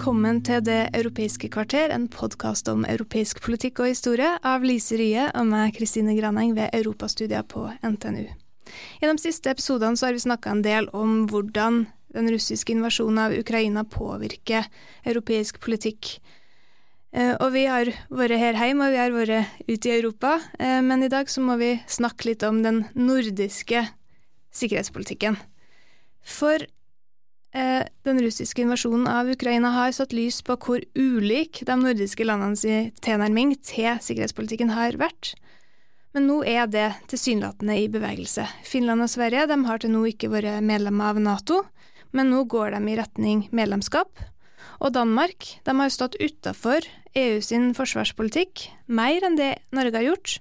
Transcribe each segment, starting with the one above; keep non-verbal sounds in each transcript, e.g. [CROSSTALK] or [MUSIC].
Velkommen til Det europeiske kvarter, en podkast om europeisk politikk og historie av Lise Rye og meg, Kristine Graneng, ved Europastudier på NTNU. I de siste episodene har vi snakka en del om hvordan den russiske invasjonen av Ukraina påvirker europeisk politikk. Eh, og vi har vært her hjemme, og vi har vært ute i Europa, eh, men i dag så må vi snakke litt om den nordiske sikkerhetspolitikken. For den russiske invasjonen av Ukraina har satt lys på hvor ulik de nordiske landenes tilnærming til sikkerhetspolitikken har vært. Men nå er det tilsynelatende i bevegelse. Finland og Sverige har til nå ikke vært medlemmer av Nato, men nå går de i retning medlemskap. Og Danmark har stått utafor EU sin forsvarspolitikk mer enn det Norge har gjort,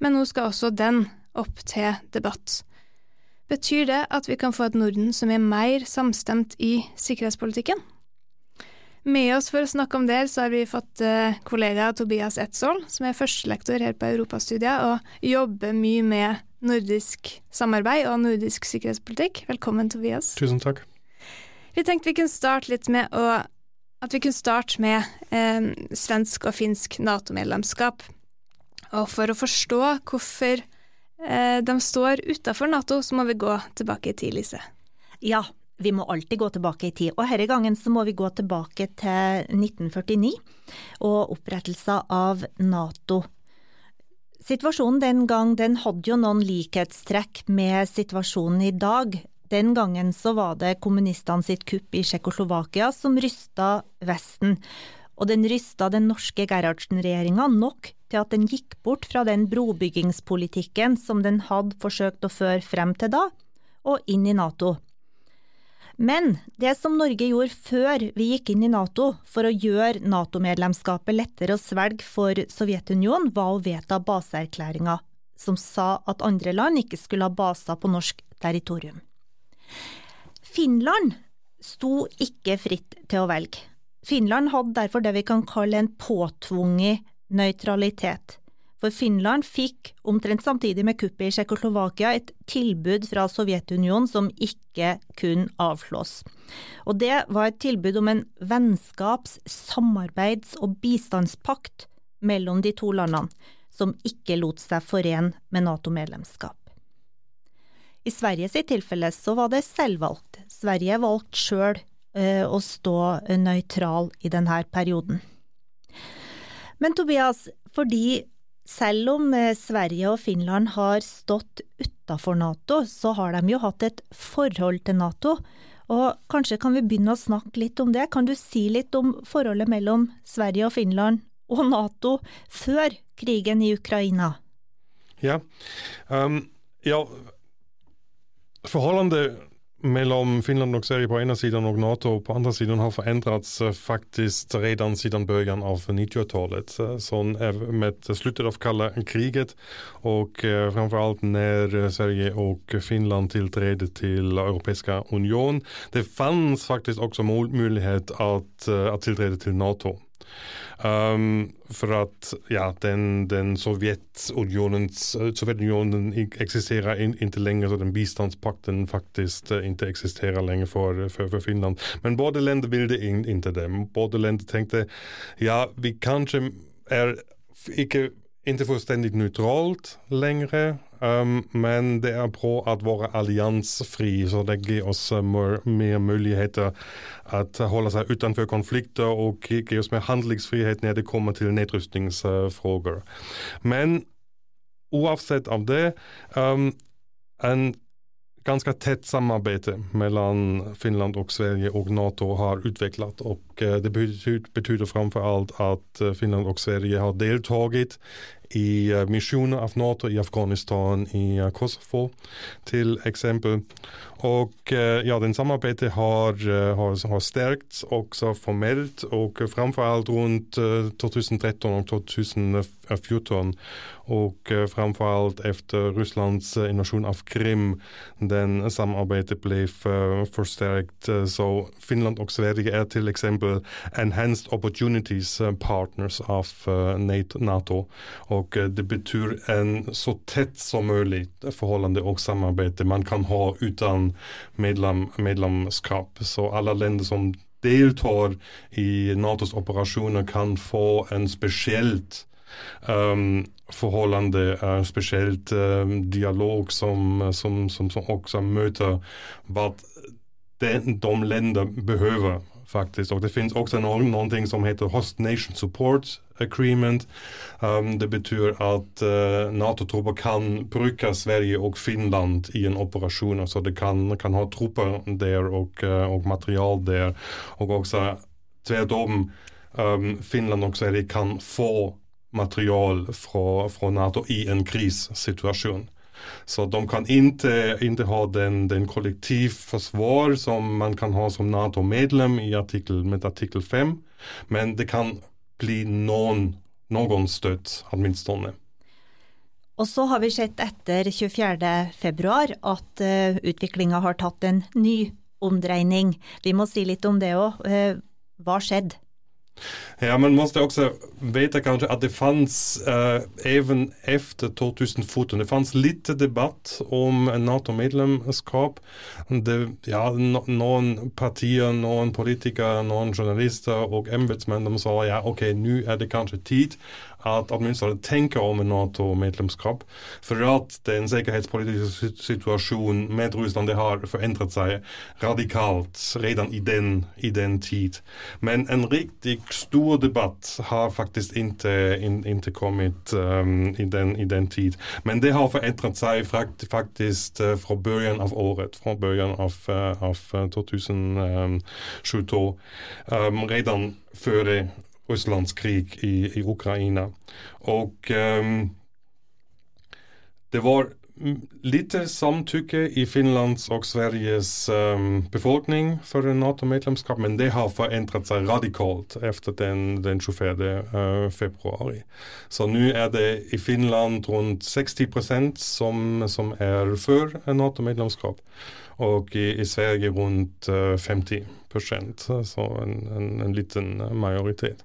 men nå skal også den opp til debatt. Betyr det at vi kan få et Norden som er mer samstemt i sikkerhetspolitikken? Med oss for å snakke om det, så har vi fått eh, kollega Tobias Etzold, som er førstelektor her på Europastudiet og jobber mye med nordisk samarbeid og nordisk sikkerhetspolitikk. Velkommen, Tobias. Tusen takk. Vi tenkte vi kunne starte litt med å at vi kunne starte med eh, svensk og finsk Nato-medlemskap. Og for å forstå hvorfor de står utafor Nato, så må vi gå tilbake i tid, Lise. Ja, vi må alltid gå tilbake i tid, og denne gangen så må vi gå tilbake til 1949 og opprettelsen av Nato. Situasjonen den gang den hadde jo noen likhetstrekk med situasjonen i dag. Den gangen så var det kommunistene sitt kupp i Tsjekkoslovakia som rysta Vesten, og den rysta den norske Gerhardsen-regjeringa nok til at den gikk bort fra den brobyggingspolitikken som den hadde forsøkt å føre frem til da, og inn i Nato. Men det som Norge gjorde før vi gikk inn i Nato for å gjøre Nato-medlemskapet lettere å svelge for Sovjetunionen, var å vedta baseerklæringa, som sa at andre land ikke skulle ha baser på norsk territorium. Finland sto ikke fritt til å velge. Finland hadde derfor det vi kan kalle en påtvunget nøytralitet. For Finland fikk, omtrent samtidig med kuppet i Tsjekkoslovakia, et tilbud fra Sovjetunionen som ikke kunne avslås. Og det var et tilbud om en vennskaps-, samarbeids- og bistandspakt mellom de to landene, som ikke lot seg forene med Nato-medlemskap. I Sverige sitt tilfelle så var det selvvalgt. Sverige valgte sjøl å stå nøytral i denne perioden. Men Tobias, fordi selv om eh, Sverige og Finland har stått utafor Nato, så har de jo hatt et forhold til Nato. Og kanskje kan vi begynne å snakke litt om det? Kan du si litt om forholdet mellom Sverige og Finland og Nato før krigen i Ukraina? Ja, um, ja forholdet mellan Finland och Sverige på ena sidan och NATO på andra sidan har förändrats eh, faktiskt redan sedan början av 90-talet. Så med slutet av kalla kriget och framfor framförallt när Sverige och Finland tillträdde till Europeiska union. Det fanns faktiskt också möjlighet att, eh, att tillträda till NATO. Um, for at ja, den, den Sovjetunionen, eksisterer in, ikke lenger, så den bistandspakten faktisk uh, eksisterer lenger for, for, for för, Finland. Men både länder ville in, det. Både länder tenkte ja, vi kanskje er ikke ikke fullstendig neutralt längre Um, men det er bra at være alliansfri, så det gir oss mer, mer muligheter at holde seg utenfor konflikter og gir oss mer handlingsfrihet når det kommer til nedrustningsfrågor. Men oavsett av det, um, en ganska tett samarbete mellan Finland och Sverige och NATO har utvecklat och det betyder framfor alt at Finland og Sverige har deltatt i misjoner av Nato i Afghanistan, i Kosovo til eksempel. Og ja, den samarbeidet har, har, har stärkts også formelt, og framfor alt rundt 2013 og 2014. Og framfor alt etter Russlands invasjon av Krim, den samarbeidet ble forsterket. Så Finland og Sverige er til eksempel enhanced opportunities partners av Nato. Og det betyr en så tett som mulig forholdende og samarbeid man kan ha uten medlem, medlemskap. Så alle länder som deltar i Natos operasjoner, kan få en spesielt um, forholdene uh, spesielt um, dialog som, som, som, som, også møter hva de, de landene behøver. faktisk. Og det finnes også noen, noen ting som heter Host Nation Support Agreement. Um, det betyr at uh, Nato-trupper kan bruke Sverige og Finland i en operasjon. Så det kan, kan ha tropper der og, uh, og material der. Og også tvert om, um, Finland og Sverige kan få material fra, fra Nato i en krisesituasjon. Så de kan inte, inte ha den, den kollektivförsvar som man kan ha som NATO-medlem i artikel, med artikel 5. Men det kan bli noen, noen støtt, åtminstone. Og så har vi sett etter 24.2 at uh, utviklinga har tatt en ny omdreining. Vi må si litt om det òg. Uh, hva skjedde? Ja, man måste också veta kanske att det fanns äh, även efter 2014, det fanns lite debatt om NATO-medlemskap. Ja, no, någon partier, någon politiker, någon journalister och ämbetsmän de sa ja okay, nu är det kanske tid at åtminstone tenker om en Nato-medlemskap. For at den sikkerhetspolitiske situasjonen med Russland det har forandret seg radikalt redan i den, i den tid. Men en riktig stor debatt har faktisk ikke, ikke kommet um, i, den, i, den, tid. Men det har forandret seg faktisk uh, fra begynnelsen av året, fra begynnelsen av, uh, av 2022. Um, um, redan før Russlands krig i, i Ukraina. Og um, det var lite samtykke i Finlands og Sveriges um, befolkning for NATO-medlemskap, men det har forandret seg radikalt efter den, den 24 uh, februari. Så nå er det i Finland rundt 60 procent som, som er for NATO-medlemskap og i, i, Sverige rundt uh, 50 procent, så en, en, en liten majoritet.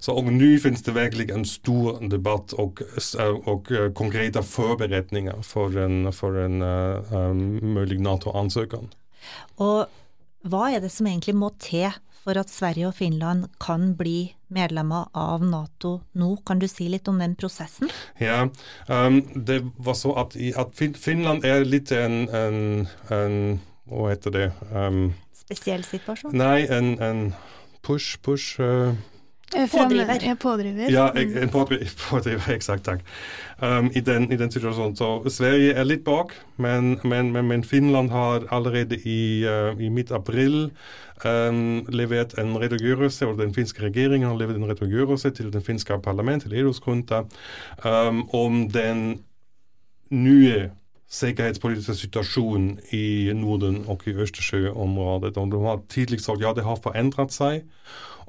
Så og nå finnes det virkelig en stor debatt og, og uh, konkrete forberedninger for en, for en uh, mulig Nato-ansøker. Og hva er det som egentlig må til for at Sverige og Finland kan bli medlemmer av Nato nå? Kan du si litt om den prosessen? Ja, um, det var så at, at, Finland er litt en, en, en Hva heter det? Um, Spesiell situasjon? Nei, en, en push, push uh, Eh, pådriver. Ja, pådriver. Ja, en [LAUGHS] pådriver, pådriver exakt, takk. Um, i, den, i, den, situasjonen. Så Sverige er litt bak, men, men, men, men Finland har allerede i, uh, i midt april um, levert en redegjørelse, og den finske regjeringen har levert en redegjørelse til den finske parlamentet, til Eduskunta, um, om den nye sikkerhetspolitiske situasjonen i Norden og i Østersjøområdet. Og de har tidlig sagt ja, det har forandret seg.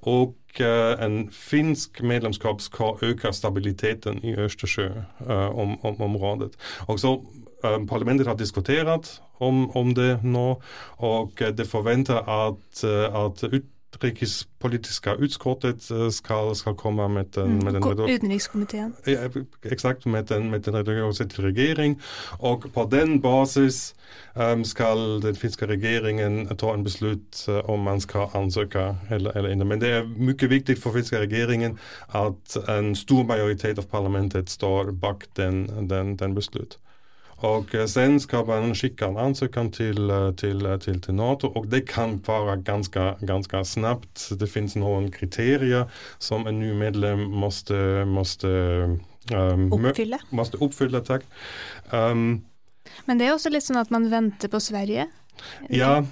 Og uh, en finsk medlemskap skal øke stabiliteten i Østersjøområdet. Uh, og så uh, Parlamentet har diskutert om, om, det nå, og det forventer at, at ut utrikespolitiska utskottet eh, skal, skal komme med den... Med den Utenrikskomiteen. Ja, exakt, med den, med den till regering. Och på den basis um, skal den finske regeringen ta en beslut uh, om man skal ansøke eller, eller ikke. Men det er mye viktig for finske regeringen at en stor majoritet av parlamentet står bak den, den, den beslut. Och eh, sen ska man skicka en ansökan til, til, til, eh, till, till NATO og det kan være ganske, ganske snabbt. Det finnes noen kriterier som en ny medlem måste, måste, um, oppfylle. Måtte oppfylle takk. Um, men det er også litt sånn at man venter på Sverige? Ja,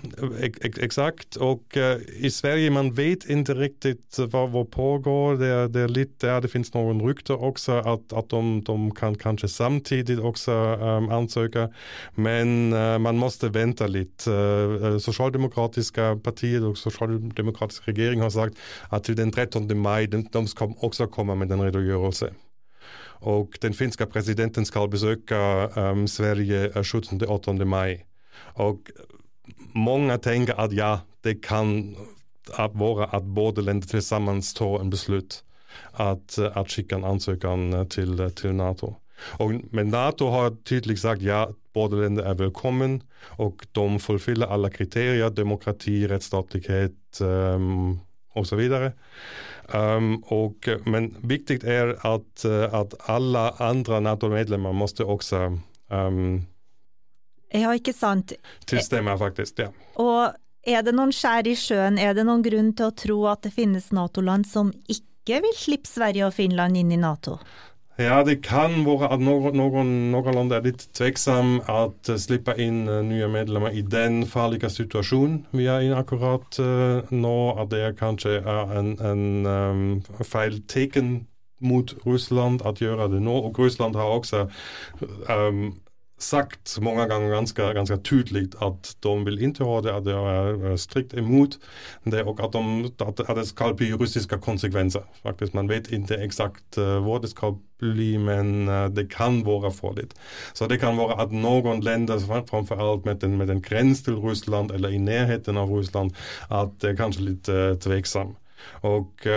exakt. Och uh, i Sverige man vet inte riktigt vad, vad pågår. Det det är lite ja, det finns någon rykte också att, att de, de kan kanske samtidigt också um, ansöka. Men uh, man måste vänta lite. Uh, Socialdemokratiska partiet och socialdemokratiska regeringen har sagt att till den 13 maj de, de ska också komma med en redogörelse. Och den finska presidenten ska besöka um, Sverige 17-18 maj. Och många tänker att ja, det kan vara att båda länder tillsammans tar en beslut att, att skicka en ansökan till, till NATO. Och, men NATO har tydligt sagt ja, båda länder är välkommen och de fullfyller alla kriterier, demokrati, rättsstatlighet um, och så vidare. Um, och, men viktigt är att, att alla andra NATO-medlemmar måste också um, Ja, ikke sant. Tilstemmer stemmer faktisk, ja. Og er det noen skjær i sjøen, er det noen grunn til å tro at det finnes Nato-land som ikke vil slippe Sverige og Finland inn i Nato? Ja, det kan være at noen, noen, noen land er litt tveksomme at uh, slippe inn uh, nye medlemmer i den farlige situasjonen vi er i akkurat uh, nå. At det kanskje er en, en um, feil teken mot Russland at gjøre det nå. Og Russland har også um, sagt många gånger ganska, ganska tydligt att de vill inte ha det, att de är strikt emot det och att, de, att, det ska bli juridiska konsekvenser. Faktiskt, man vet inte exakt uh, vad det ska bli, men uh, det kan vara farligt. Så det kan vara att någon länder, framförallt med en, med en gräns till Ryssland eller i närheten av Ryssland, att det är kanske lite uh, tveksam. Och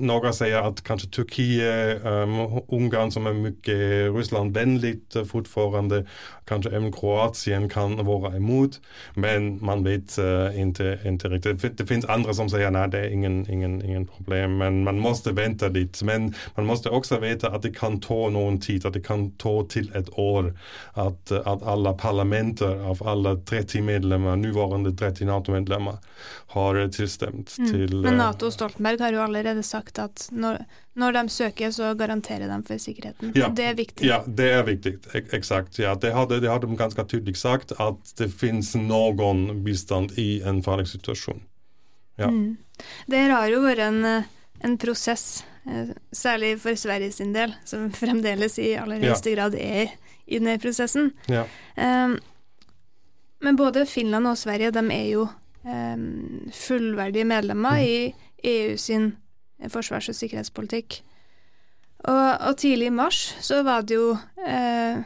några säger att kanske Turkiet, um, Ungarn som är mycket Rysslandvänligt fortfarande, kanske även Kroatien kan vara emot. Men man vet uh, inte, inte riktigt. Det finns andra som säger nej, det är ingen, ingen, ingen problem. Men man måste vänta lite. Men man måste också veta att det kan ta någon tid, att det kan ta till ett år att, att alla parlamenter av alla 30 medlemmar, nuvarande 30 NATO-medlemmar, har tillstämt mm. till... Men Nato och Stoltenberg har ju allerede sagt at når, når, de søker, så garanterer de for sikkerheten. Ja, det er viktig. Ja, det er viktig. Eksakt. Ja, det hadde de ganske tydelig sagt, at det finnes noen bistand i en farlig situasjon. Ja. Mm. Det har jo vært en, en, prosess, eh, særlig for Sverige sin del, som fremdeles i aller høyeste ja. grad er i denne prosessen. Ja. Um, men både Finland og Sverige de er jo fullverdige medlemmer mm. i EU sin forsvars- og sikkerhetspolitikk. Og, og, tidlig i mars så var det jo eh,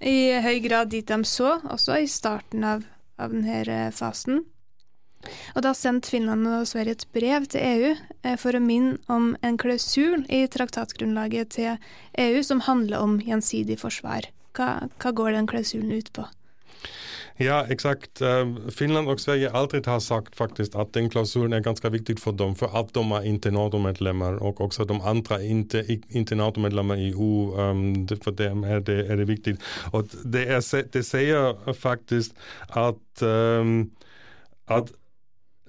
i høy grad dit de så, også i starten av, av denne fasen. Og da sendte Finland og Sverige et brev til EU eh, for å minne om en klausul i traktatgrunnlaget til EU som handler om gjensidig forsvar. Hva, hva går den klausulen ut på? Ja, exakt. Ähm, Finland og Sverige alltid har sagt faktiskt att den klausulen är ganska viktig för dem, för att de är inte NATO-medlemmar och också de andra inte, inte NATO-medlemmar i EU, For för dem är det, är det viktigt. Och det, är, det säger faktiskt att, um, att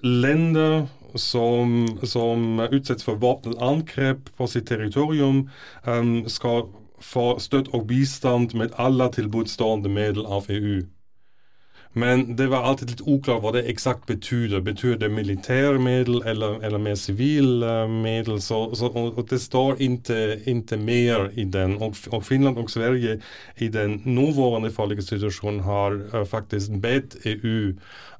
länder som, som utsätts för väpnat angrepp på sitt territorium um, ska få stöd och bistånd med alla tillbudstående medel av EU. Men det var alltid litt uklart hva det eksakt betyder. Betyr det militärmedel eller, eller mer civilmedel? Så, så, og det står ikke mer i den. Og, og, Finland og Sverige i den nåværende farlige situasjonen har uh, faktisk bedt EU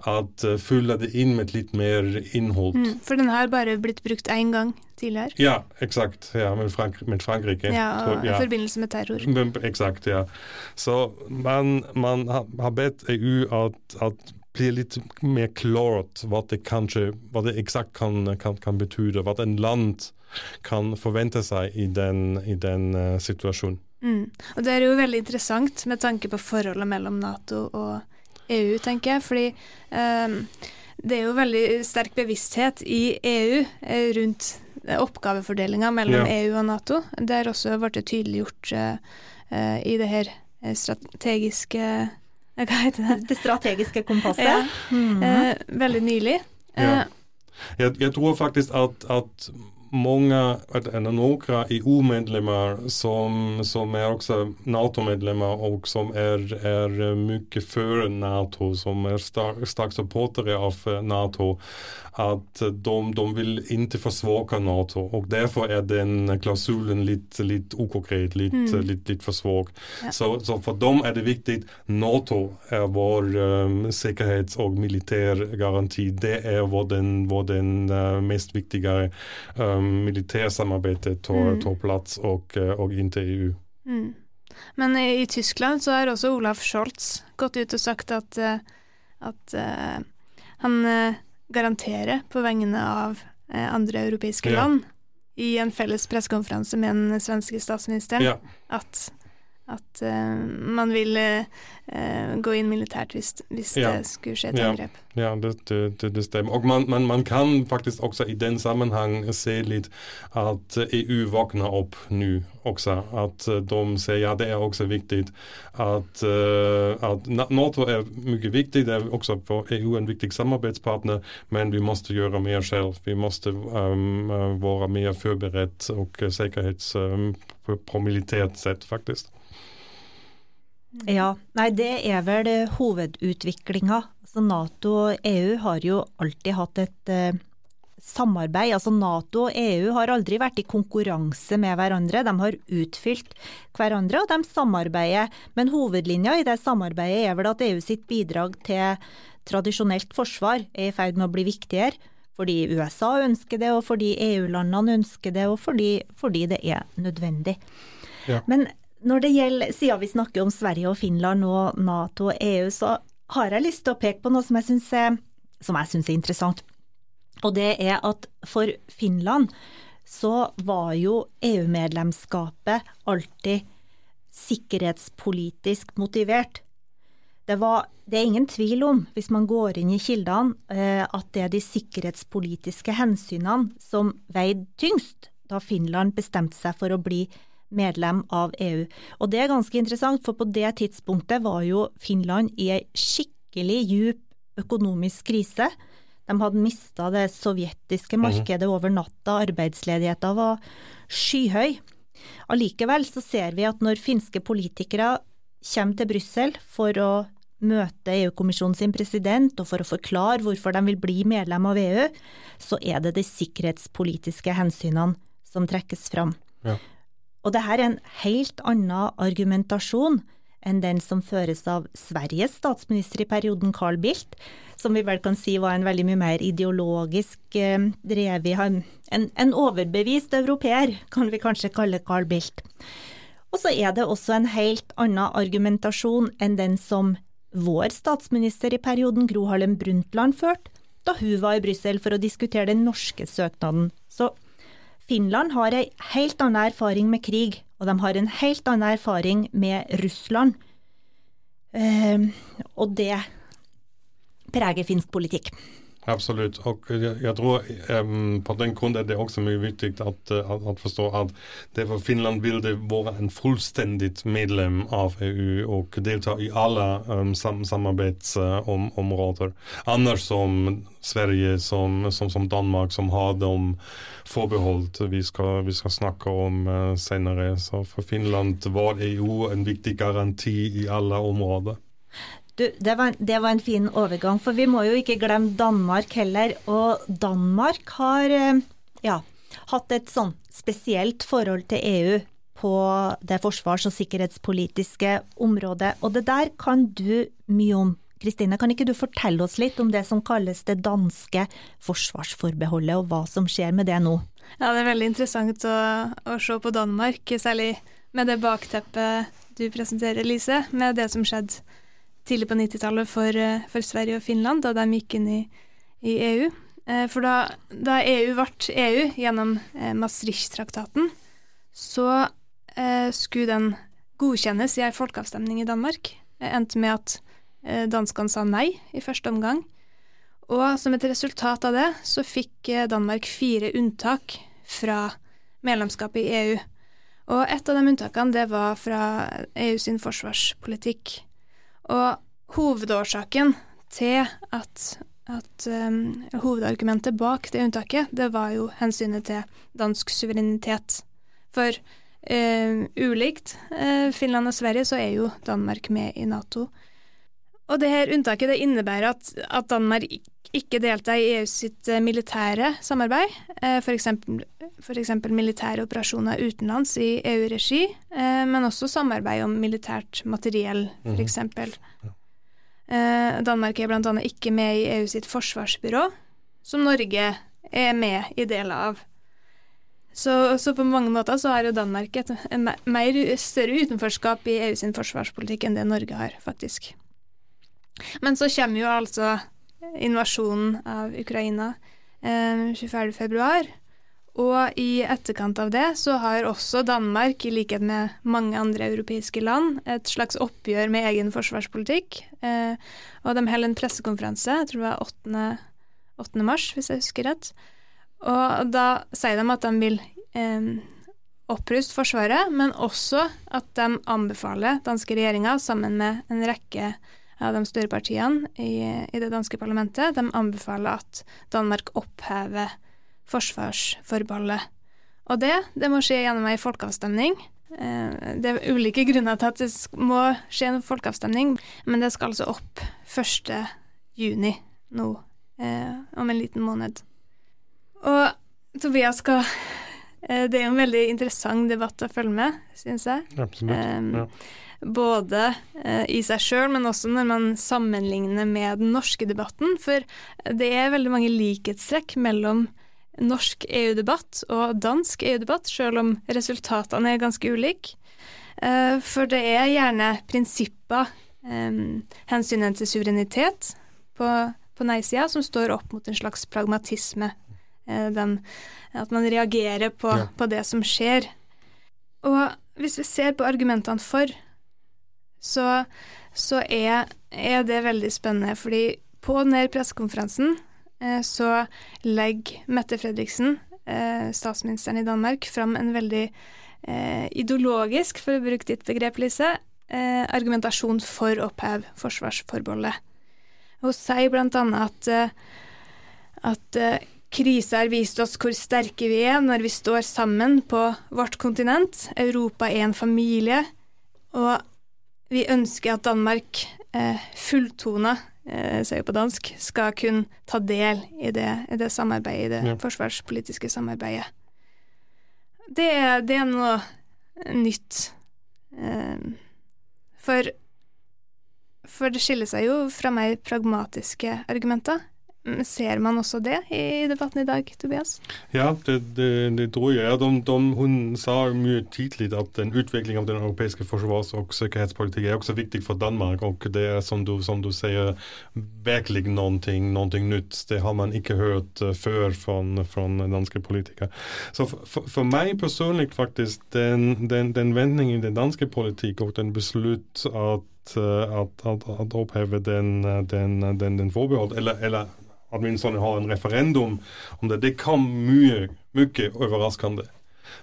at uh, fylle det inn med litt mer innhold. Mm, for den har bare blitt brukt én gang tidligere? Ja, exakt. Ja, med, Frank med Frankrike. Ja, og i forbindelse med terror. Exakt, ja. Så man, man har bedt EU at, at blir litt mer klart hva det kanskje, hva det eksakt kan, kan, kan bety, hva en land kan forvente seg i den, i den uh, situasjonen. Mm. Og Det er jo veldig interessant med tanke på forholdet mellom Nato og EU, tenker jeg. Fordi um, det er jo veldig sterk bevissthet i EU eh, rundt oppgavefordelinga mellom ja. EU og Nato. Det har også blitt tydeliggjort uh, i det her strategiske [LAUGHS] Hva heter det? Det strategiske kompasset? Ja. Mm -hmm. uh, veldig nylig. Ja. Jeg, jeg, tror faktisk at, at många, några EU-medlemmar som, som är också NATO-medlemmar och som är, är mycket för NATO, som är stark, stark supportare av eh, NATO, att de, de vill inte försvaga NATO och därför är den klausulen lite, lite okonkret, lite, mm. lite, lite för svag. Ja. Så, så för dem är det viktigt, NATO är vår um, säkerhets och militärgaranti. Det är vad den, vad den uh, mest viktiga um, militärsamarbetet tar, mm. plass og, og inn til EU. Mm. Men i Tyskland så har også Olaf Scholz gått ut og sagt at, uh, han garanterer på vegne av eh, andre europeiske ja. land i en felles pressekonferanse med den svenske statsministeren ja. at, at uh, man vil uh, gå inn militært hvis, hvis ja. det skulle skje et angrep. Ja, det, det, det stemmer. Og man, man, man, kan faktisk også i den sammenheng se litt at EU våkner opp nå også. At de sier ja, det er også viktig at, att Nato er mye viktig. Det er også for EU en viktig samarbeidspartner, men vi må gjøre mer selv. Vi må um, være mer forberedt og säkerhets um, på militært sett, faktisk. Ja, nei det er vel hovedutviklinga Nato og EU har jo alltid hatt et eh, samarbeid. Altså Nato og EU har aldri vært i konkurranse med hverandre, de har utfylt hverandre og de samarbeider. Men hovedlinja i det samarbeidet er vel at EU sitt bidrag til tradisjonelt forsvar er i ferd med å bli viktigere. Fordi USA ønsker det, og fordi EU-landene ønsker det, og fordi, fordi det er nødvendig. Ja. Men når det gjelder, siden vi snakker om Sverige og Finland og Nato og EU, så har jeg lyst til å peke på noe som jeg syns er, er interessant. Og det er at for Finland så var jo EU-medlemskapet alltid sikkerhetspolitisk motivert. Det, var, det, er ingen tvil om, hvis man går inn i kildene, eh, at det er de sikkerhetspolitiske hensynene som veide tyngst da Finland bestemte seg for å bli medlem av EU. Og det er ganske interessant, for på det tidspunktet var jo Finland i ei skikkelig djup økonomisk krise. De hadde mista det sovjetiske mhm. markedet over natta, arbeidsledigheten var skyhøy. Allikevel så ser vi at når finske politikere kommer til Brussel for å møte EU-kommisjonen sin president og for å forklare hvorfor de vil bli medlem av EU, så er det de sikkerhetspolitiske hensynene som trekkes fram. Ja. Og det her er en helt annen argumentasjon enn den som føres av Sveriges statsminister i perioden, Carl Bildt, som vi vel kan si var en veldig mye mer ideologisk eh, drevet en, en overbevist europeer, kan vi kanskje kalle Carl Bildt. Og så er det også en helt annen argumentasjon enn den som vår statsminister i perioden, Gro Harlem Brundtland, førte da hun var i Brussel for å diskutere den norske søknaden. Så Finland har ei helt annen erfaring med krig, og de har en helt annen erfaring med Russland. Eh, og det preger finsk politikk. Absolut, Og jeg tror um, på den grunn er det også mye viktig å att, forstå at det for Finland vil vara en fullstendig medlem av EU og delta i alle um, sam samarbeidsområder. Annars som Sverige, som, som, som Danmark som har de forbeholdt. vi skal, vi skal snakke om uh, senere. Så for Finland var EU en viktig garanti i alle områden. Du, det, var, det, var, en fin overgang, for vi må jo ikke glemme Danmark heller. Og Danmark har eh, ja, hatt et sånn spesielt forhold til EU på det forsvars- og sikkerhetspolitiske området. Og det der kan du mye om. Kristine, kan ikke du fortelle oss litt om det som kalles det danske forsvarsforbeholdet, og hva som skjer med det nå? Ja, det er veldig interessant å, å se på Danmark, særlig med det bakteppet du presenterer, Lise, med det som skjedde tidlig på 90-tallet for, eh, for, Sverige og Finland, da de gikk inn i, i EU. Eh, for da, da, EU ble EU gjennom eh, Maastricht-traktaten, så skulle den godkjennes i ei folkeavstemning i Danmark. Det endte med at danskene sa nei i første omgang. Og som et resultat av det, så fikk Danmark fire unntak fra medlemskapet i EU. Og et av de unntakene, det var fra EU sin forsvarspolitikk. Og hovedårsaken til at at um, hovedargumentet bak det unntaket, det var jo hensynet til dansk suverenitet. For uh, ulikt uh, Finland og Sverige, så er jo Danmark med i Nato. Og det her unntaket det innebærer at, at Danmark ikke delta i EU sitt militære samarbeid, f.eks. For militære operasjoner utenlands i EU-regi, men også samarbeid om militært materiell, f.eks. Mm -hmm. Eh, Danmark er bl.a. ikke med i EU sitt forsvarsbyrå, som Norge er med i deler av. Så, så, på mange måter så har jo Danmark et mer, større utenforskap i EU sin forsvarspolitikk enn det Norge har, faktisk. Men så kommer jo altså invasjonen av Ukraina eh, 24.2. Og i etterkant av det så har også Danmark, i likhet med mange andre europeiske land, et slags oppgjør med egen forsvarspolitikk. Eh, og de holder en pressekonferanse, jeg tror det var 8. 8. mars, hvis jeg husker rett. Og da sier de at de vil eh, oppruste Forsvaret, men også at de anbefaler danske regjeringa, sammen med en rekke av de større partiene i, i det danske parlamentet, de anbefaler at Danmark opphever forsvarsforbeholdet. Og det, det må skje gjennom ei folkeavstemning. Eh, det er ulike grunner til at det må skje en folkeavstemning, men det skal altså opp 1. juni nå, eh, om en liten måned. Og Tobias skal eh, Det er jo en veldig interessant debatt å følge med, syns jeg. Absolutt. Ja. Både eh, i seg sjøl, men også når man sammenligner med den norske debatten. For det er veldig mange likhetstrekk mellom norsk EU-debatt og dansk EU-debatt, selv om resultatene er ganske ulike. Eh, for det er gjerne prinsipper, hensynet til suverenitet på, på nei-sida, som står opp mot en slags pragmatisme. Eh, den, at man reagerer på, ja. på, det som skjer. Og hvis vi ser på argumentene for, så, så er, er, det veldig spennende. fordi på denne pressekonferansen Eh, så legger Mette Fredriksen, eh, statsministeren i Danmark, fram en veldig eh, ideologisk, for å bruke ditt begrep, Lise, argumentasjon for å oppheve forsvarsforbeholdet. Hun sier annet at, at krisa har vist oss hvor sterke vi er når vi står sammen på vårt kontinent. Europa er en familie, og vi ønsker at Danmark eh, fulltona, eh, sier på dansk, skal kunne ta del i det, i det samarbeidet, i det ja. forsvarspolitiske samarbeidet. Det, det, er noe nytt. Eh, for, for det skiller seg jo fra mer pragmatiske argumenter. Ser man også det i debatten i dag, Tobias? Ja, det, det, det tror jeg. De, de, hun sa mye tidlig at den utvikling av den europeiske forsvars- og sikkerhetspolitikken er også viktig for Danmark. Og det er, som du, som du sier, virkelig noe, nytt. Det har man ikke hørt uh, før fra, danske politikere. Så for, for, meg personlig, faktisk, den, den, den vendingen i den danske politikk og den beslut at uh, at, at, at oppheve den, den, den, den forbehold, eller, eller åtminstone har en referendum om det. Det kom mye, mye overraskende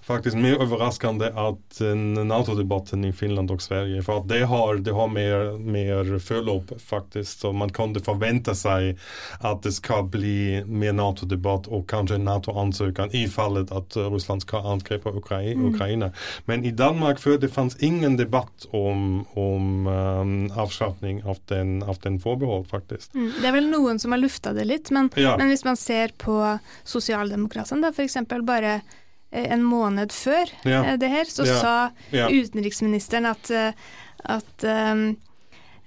faktiskt mer överraskande att NATO-debatten i Finland och Sverige för att det har, det har mer, mer förlopp faktiskt så man kunde förvänta sig att det ska bli mer NATO-debatt och kanske en NATO-ansökan i fallet att Ryssland ska angripa Ukraina. Mm. Ukraina. Men i Danmark för det fanns ingen debatt om, om um, avskaffning av den, av den förbehåll faktiskt. Mm. Det är väl någon som har luftat det lite men, ja. men hvis man ser på Socialdemokraterna för exempel bara Eh, en måned før ja. Eh, det her, så ja. sa utenriksministeren at, eh, at um,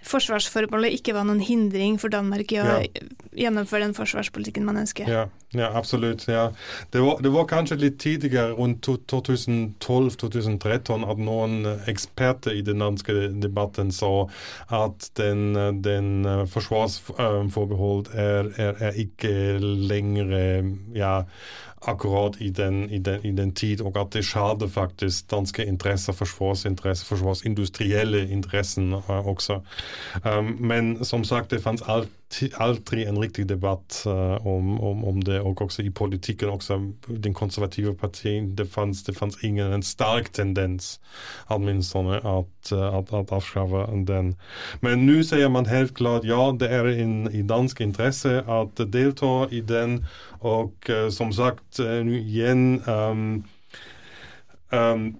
forsvarsforbeholdet ikke var noen hindring for Danmark i å gjennomføre den forsvarspolitikken man ønsker. Ja, ja absolutt. Ja. Det, var, det var kanskje litt tidligere, rundt 2012-2013, at noen eksperter i den danske debatten sa at den, den forsvarsforbehold er, er, er ikke lenger ja, akkurat i den, i, den, i den tid, og at det skader faktisk danske interesser, forsvarsinteresser, forsvarsindustrielle interessen uh, også. Um, men som sagt, det alt aldrig en riktig debatt uh, om, om, om det Og også i politikken, også den konservative partien det fanns, det fanns ingen en stark tendens åtminstone at, uh, at att avskaffa den. Men nu sier man helt klart ja det er in, i dansk intresse at delta i den og uh, som sagt nu igjen um, um,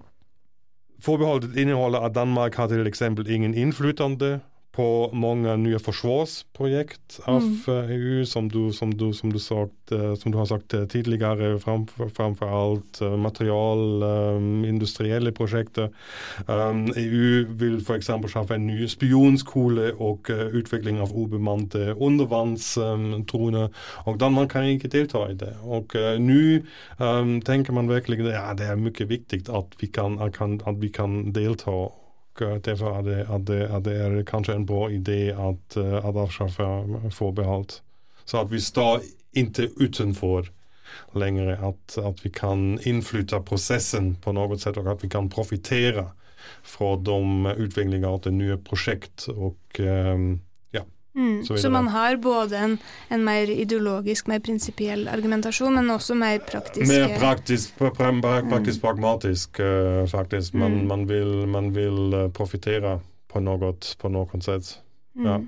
Forbeholdet inneholder at Danmark har til eksempel ingen innflytende på mange nye forsvarsprojekt av mm. EU, som du, som, du, som, du sagt, som du, har sagt tidligere, framfor, framfor alt material, um, industrielle prosjekter. Um, EU vil f.eks. skaffe en ny spionskole og uh, utvikling av ubemannede undervannsdroner. Um, og Danmark kan ikke delta i det. Og uh, nå tenker man virkelig ja, det er mye viktig at vi kan, at vi kan delta derfor er det, at det, at det er kanskje en bra idé at, at avskaffe forbehold. Så at vi står ikke utenfor lenger, at, at vi kan innflytte prosessen på noe sett, og at vi kan profitere fra de utviklinger det nye prosjekt. og um, Mm, så, så, man har både en, en, mer ideologisk, mer prinsipiell argumentasjon, men også mer praktisk Mer praktisk, pra, mm. praktisk mm. pragmatisk, uh, faktisk. Man, mm. man, vil, man vil uh, profitere på noe, på noe sett. Mm. Ja.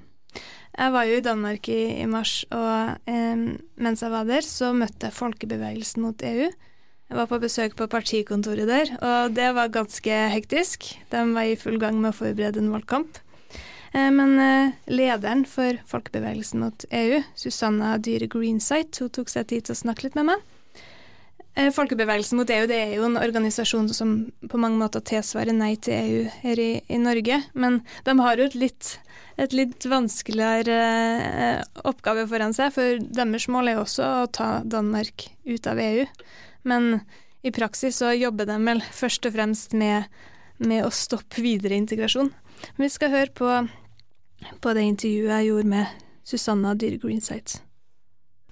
Jeg var jo i Danmark i, i mars, og eh, mens jeg var der, så møtte jeg folkebevegelsen mot EU. Jeg var på besøk på partikontoret der, og det var ganske hektisk. De var i full gang med å forberede en valgkamp. Eh, men eh, lederen for folkebevegelsen mot EU, Susanna Dyre Greensight, hun tok seg tid til å snakke litt med meg. Eh, folkebevegelsen mot EU det er jo en organisasjon som på mange måter tilsvarer Nei til EU her i, i Norge, men de har jo et litt, et litt vanskeligere oppgave foran seg, for deres mål er jo også å ta Danmark ut av EU. Men i praksis så jobber de vel først og fremst med, med å stoppe videre integrasjon. Vi skal høre på på det intervjuet jeg gjorde med Susanna Dyre Greensight.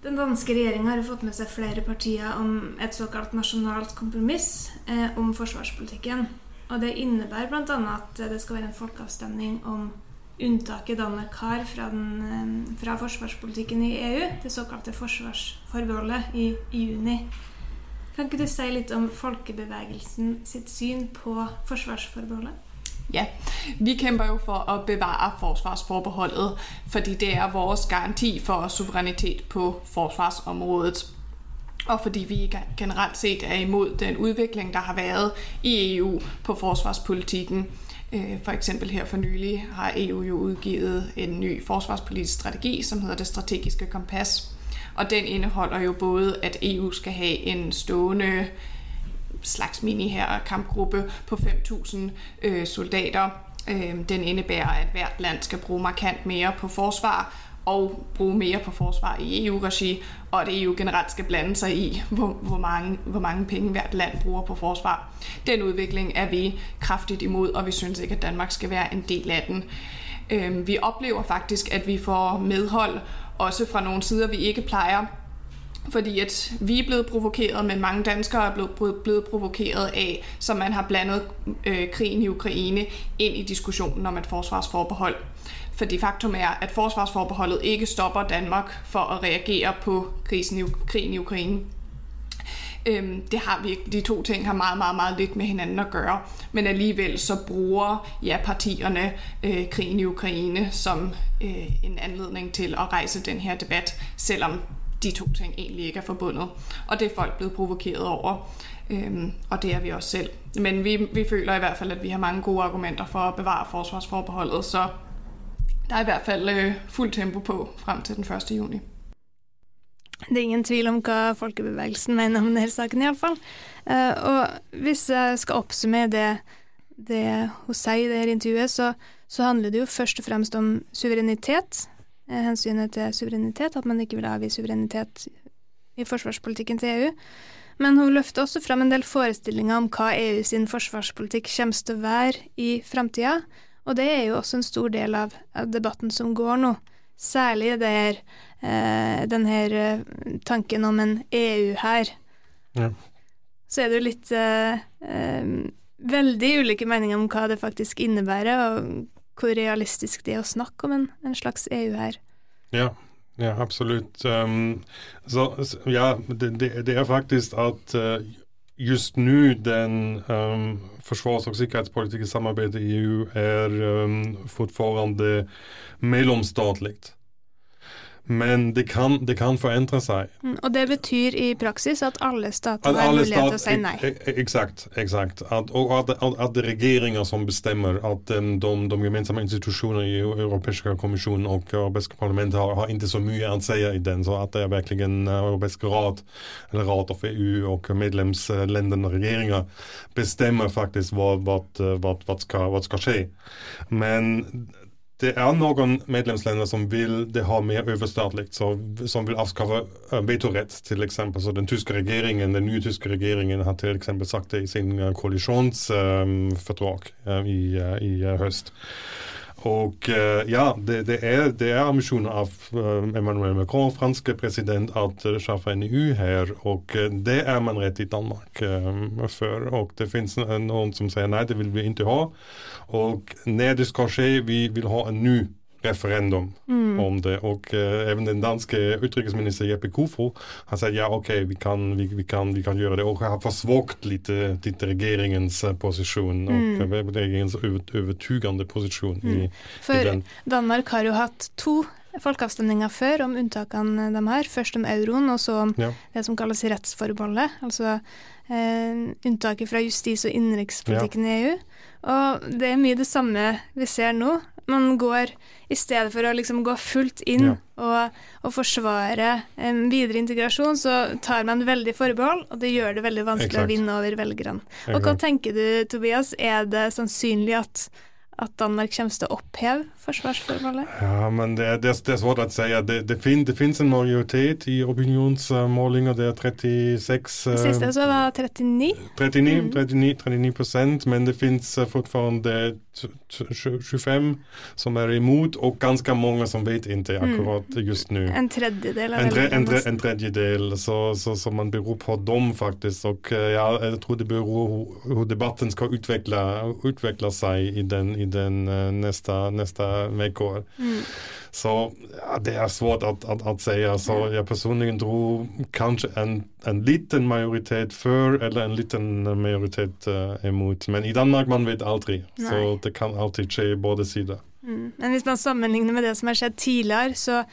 Den danske regjeringa har fått med seg flere partier om et såkalt nasjonalt kompromiss eh, om forsvarspolitikken. Og Det innebærer bl.a. at det skal være en folkeavstemning om unntaket Danmark har fra, den, eh, fra forsvarspolitikken i EU, det såkalte forsvarsforbeholdet, i, i juni. Kan ikke du si litt om folkebevegelsen sitt syn på forsvarsforbeholdet? Ja, vi kæmper jo for at bevare forsvarsforbeholdet, fordi det er vores garanti for suverænitet på forsvarsområdet. Og fordi vi generelt set er imod den udvikling, der har været i EU på forsvarspolitikken. Øh, for eksempel her for nylig har EU jo udgivet en ny forsvarspolitisk strategi, som hedder det strategiske kompas. Og den indeholder jo både, at EU skal have en stående slags mini kampgruppe på 5.000 øh, soldater. Øh, den indebærer, at hvert land skal bruge markant mere på forsvar og bruge mere på forsvar i EU-regi, og at EU generelt skal blande sig i, hvor, hvor, mange, hvor mange penge hvert land bruger på forsvar. Den udvikling er vi kraftigt imod, og vi synes ikke, at Danmark skal være en del af den. Øh, vi oplever faktisk, at vi får medhold, også fra nogle sider, vi ikke plejer, fordi at vi er blevet provokeret, men mange danskere er blevet, provokeret af, så man har blandet øh, krigen i Ukraine ind i diskussionen om et forsvarsforbehold. Fordi faktum er, at forsvarsforbeholdet ikke stopper Danmark for at reagere på krisen i, krigen i Ukraine. Øhm, det har vi De to ting har meget, meget, meget lidt med hinanden at gøre. Men alligevel så bruger ja, partierne øh, krigen i Ukraine som øh, en anledning til at rejse den her debat, selvom de to ting egentlig ikke er forbundet. Og det er folk blevet provokeret over, øhm, og det er vi også selv. Men vi, vi føler i hvert fald, at vi har mange gode argumenter for at bevare forsvarsforbeholdet, så der er i hvert fald øh, fuld tempo på frem til den 1. juni. Det er ingen tvil om hva folkebevegelsen mener om denne saken, iallfall. Uh, eh, og hvis jeg skal oppsummere det, det hun sier i det intervjuet, så, så handler det jo først og fremst om suverenitet. Eh, hensynet til suverenitet, at man ikke vil avgi suverenitet i forsvarspolitikken til EU. Men hun løfter også fram en del forestillinger om hva EU sin forsvarspolitikk kommer til å være i framtida, og det er jo også en stor del av, debatten som går nå. Særlig der, eh, denne eh, tanken om en EU her. Ja. Så er det jo litt eh, eh, veldig ulike meninger om hva det faktisk innebærer, og hvor realistisk det er å snakke om en, en slags EU her. Ja, ja absolutt. Um, så, ja, det, det, er faktisk at uh, just nå den um, forsvars- og sikkerhetspolitiske samarbeidet i EU er um, fortfarande mellomstatlig. Men det kan, det kan forandre seg. Mm, og det betyr i praksis at alle stater har mulighet til å si nei? Exakt. exakt. At, og at, at, at, det er regjeringer som bestemmer at um, de, de gemensamme institusjoner i Europeiske kommisjonen og Europeiske parlamentet har, har ikke så mye å si i den. Så at det er virkelig en europeisk råd, eller råd av EU og medlemslandene og regjeringer bestemmer faktisk hva, hva, hva, hva, skal, hva skal skje. Men det er noen medlemsländer som vil det ha mer överstatligt, som vil avskaffe eh, vetorett till exempel. Så den tyske regjeringen, den nye tyske regjeringen har till exempel sagt det i sin eh, koalitionsfördrag um, i, i höst. Og ja, det, det, er, det er ambisjonen av Emmanuel Macron, franske president, at skaffe en EU her. Og det er man rett i Danmark før. Og det finnes noen som sier nei, det vil vi ikke ha. Och nederst ske, vi vil ha en ny referendum mm. om det. Og uh, even den danske utenriksminister Jeppe Kofod har sagt ja, ok, vi, kan, vi, vi, kan, vi kan gjøre det. Og har försvagat litt, litt regjeringens posisjon og mm. och regeringens övertygande position. Mm. I, For i. Danmark har jo hatt to folkeavstemninger før om unntakene de har. Først om euroen, og så om ja. det som kalles rettsforbeholdet. Altså eh, unntaket fra justis- og innenrikspolitikken ja. i EU. Og det er mye det samme vi ser nå. Man går, i stedet for å liksom gå fullt inn ja. og, og, forsvare en videre integrasjon, så tar man veldig forbehold, og det gjør det veldig vanskelig Exakt. å vinne over velgerne. Og hva tenker du, Tobias, er det sannsynlig at at Danmark kommer til å oppheve forsvarsforbeholdet? Ja, men det, det, det er svårt å si. Det, det, fin, det finnes en majoritet i opinionsmålinger. Det er 36 Det Siste så var 39? 39, mm. 39, 39 men det finnes fortsatt 25 som er imot, og ganske mange som vet ikke mm. akkurat just nå. En tredjedel en, tre, en, tre, en tredjedel, så, så, så, man beror på dem, faktisk. Og ja, jeg tror det beror på hvordan debatten skal utvikle, utvikle seg i den, i den nästa, neste, neste. Mm. Så ja, det er svårt å, att, att si. Så jeg personlig tror kanskje en, en liten majoritet för eller en liten majoritet uh, imot. Men i Danmark man vet aldri, Nej. så det kan alltid skje både sider. Mm. Men hvis man sammenligner med det som har skjedd tidligere, så,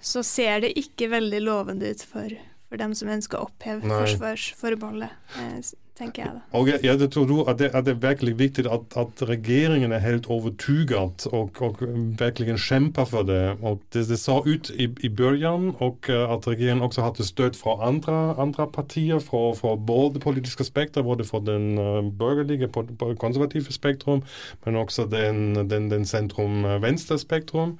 så ser det ikke veldig lovende ut for, for dem som ønsker å oppheve forsvarsforbeholdet. Eh, tenker jeg da. Og jeg, jeg tror at det, at det, er virkelig viktig at, at regjeringen er helt overtyget og, og virkelig kjemper for det. Og det, det så ut i, i begynnelsen, og eh, at regjeringen også hadde støtte fra andre, andre partier, fra, fra både politiske spekter, både fra den uh, borgerlige, konservative spektrum, men også den, den, den sentrum-venstre-spektrum.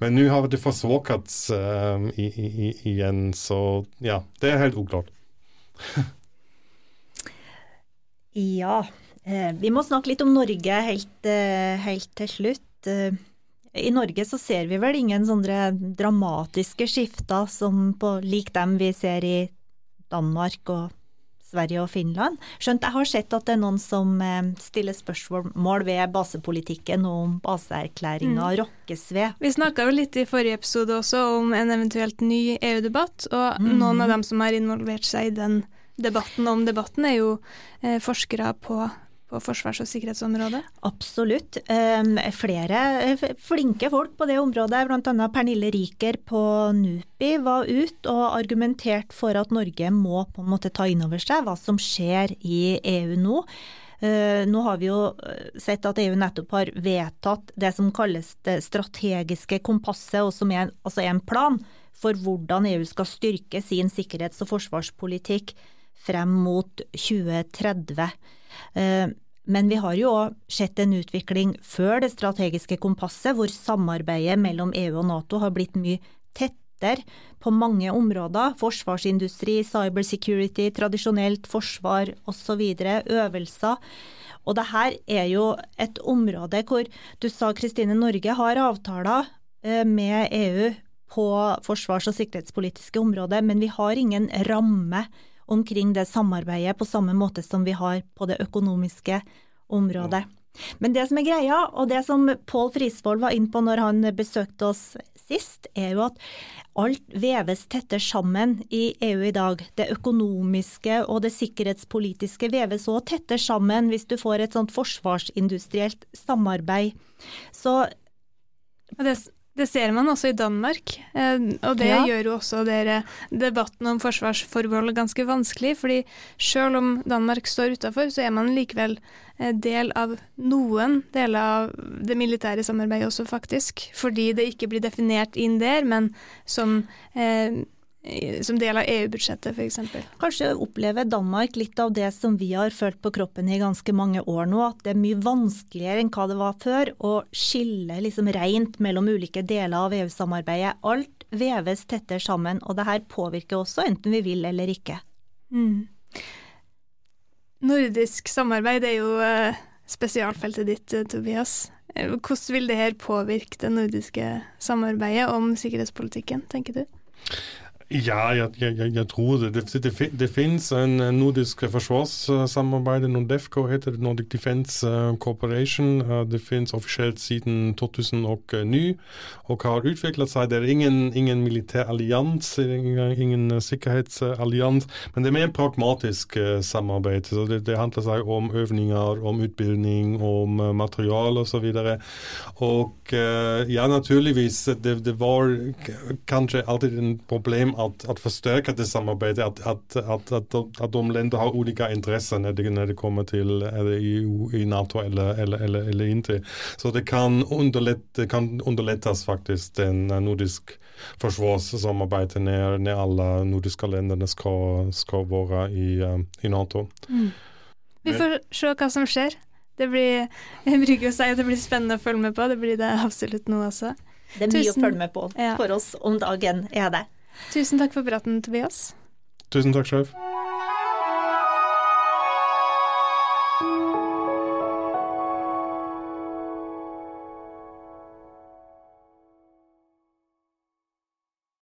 Men nå har det forsvåket uh, igjen, så ja, det er helt uklart. [LAUGHS] Ja, eh, vi må snakke litt om Norge helt, eh, helt, til slutt. Eh, I Norge så ser vi vel ingen sånne dramatiske skifter som på lik dem vi ser i Danmark og Sverige og Finland. Skjønt jeg har sett at det er noen som stiller spørsmål ved basepolitikken og om baseerklæringa mm. rokkes ved. Vi snakka jo litt i forrige episode også om en eventuelt ny EU-debatt, og mm. noen av dem som har involvert seg i den debatten om debatten, er jo eh, forskere på, på forsvars- og sikkerhetsområdet? Absolutt. Flere eh, flinke folk på det området, bl.a. Pernille Riker på NUPI, var ut og argumenterte for at Norge må på en måte ta inn over seg hva som skjer i EU nå. Uh, nå har vi jo sett at EU nettopp har vedtatt det som kalles det strategiske kompasset, og som er, altså er en plan for hvordan EU skal styrke sin sikkerhets- og forsvarspolitikk frem mot 2030. Eh, men vi har jo òg sett en utvikling før det strategiske kompasset, hvor samarbeidet mellom EU og Nato har blitt mye tettere på mange områder. Forsvarsindustri, cybersecurity, tradisjonelt forsvar osv., øvelser. Og det her er jo et område hvor du sa Kristine, Norge har avtaler eh, med EU på forsvars- og sikkerhetspolitiske områder, men vi har ingen ramme omkring det samarbeidet på samme måte som vi har på det økonomiske området. Men det som er greia, og det som Pål Frisvold var inne på når han besøkte oss sist, er jo at alt veves tettere sammen i EU i dag. Det økonomiske og det sikkerhetspolitiske veves òg tettere sammen hvis du får et sånt forsvarsindustrielt samarbeid. Så det, det ser man også i Danmark, eh, og det ja. gjør jo også dere debatten om forsvarsforbeholdet ganske vanskelig. fordi selv om Danmark står utafor, så er man likevel eh, del av noen deler av det militære samarbeidet også, faktisk. Fordi det ikke blir definert inn der, men som eh, som del av EU-budsjettet f.eks. Kanskje opplever Danmark litt av det som vi har følt på kroppen i ganske mange år nå, at det er mye vanskeligere enn hva det var før å skille liksom rent mellom ulike deler av EU-samarbeidet. Alt veves tettere sammen, og det her påvirker også enten vi vil eller ikke. Mm. Nordisk samarbeid er jo eh, spesialfeltet ditt, eh, Tobias. Eh, hvordan vil det her påvirke det nordiske samarbeidet om sikkerhetspolitikken, tenker du? Ja, jeg, jeg, jeg tror det. Det, det, det finnes en nordisk forsvarssamarbeid. NORDEFCO heter det, Nordic Defence uh, Corporation. Uh, det finnes offisielt siden 2009 og har utviklet seg. Det er ingen, ingen militærallians, ingen, ingen sikkerhetsallians, men det er mer pragmatisk uh, samarbeid. Så det, det, handler seg om øvninger, om utbildning, om materiale osv. Og, og ja, naturligvis, det, det var kanskje alltid en problem att, att förstärka det samarbetet, att, att, att, att, att de länder har olika intressen när det, när det kommer till EU, i NATO eller, eller, eller, eller inte. Så det kan, underlätt, kan underlättas faktiskt den nordisk försvarssamarbete när, när alla nordiska länderna ska, ska vara i, eh, i NATO. Mm. Vi får se hva som skjer. Det blir, [LAUGHS] jeg bruker å si at det blir spennende å følge med på. Det blir det absolutt nå også. Det er mye Tusen, å følge med på for oss om dagen, er det. Tusen takk for praten, Tobias. Tusen takk, sjef.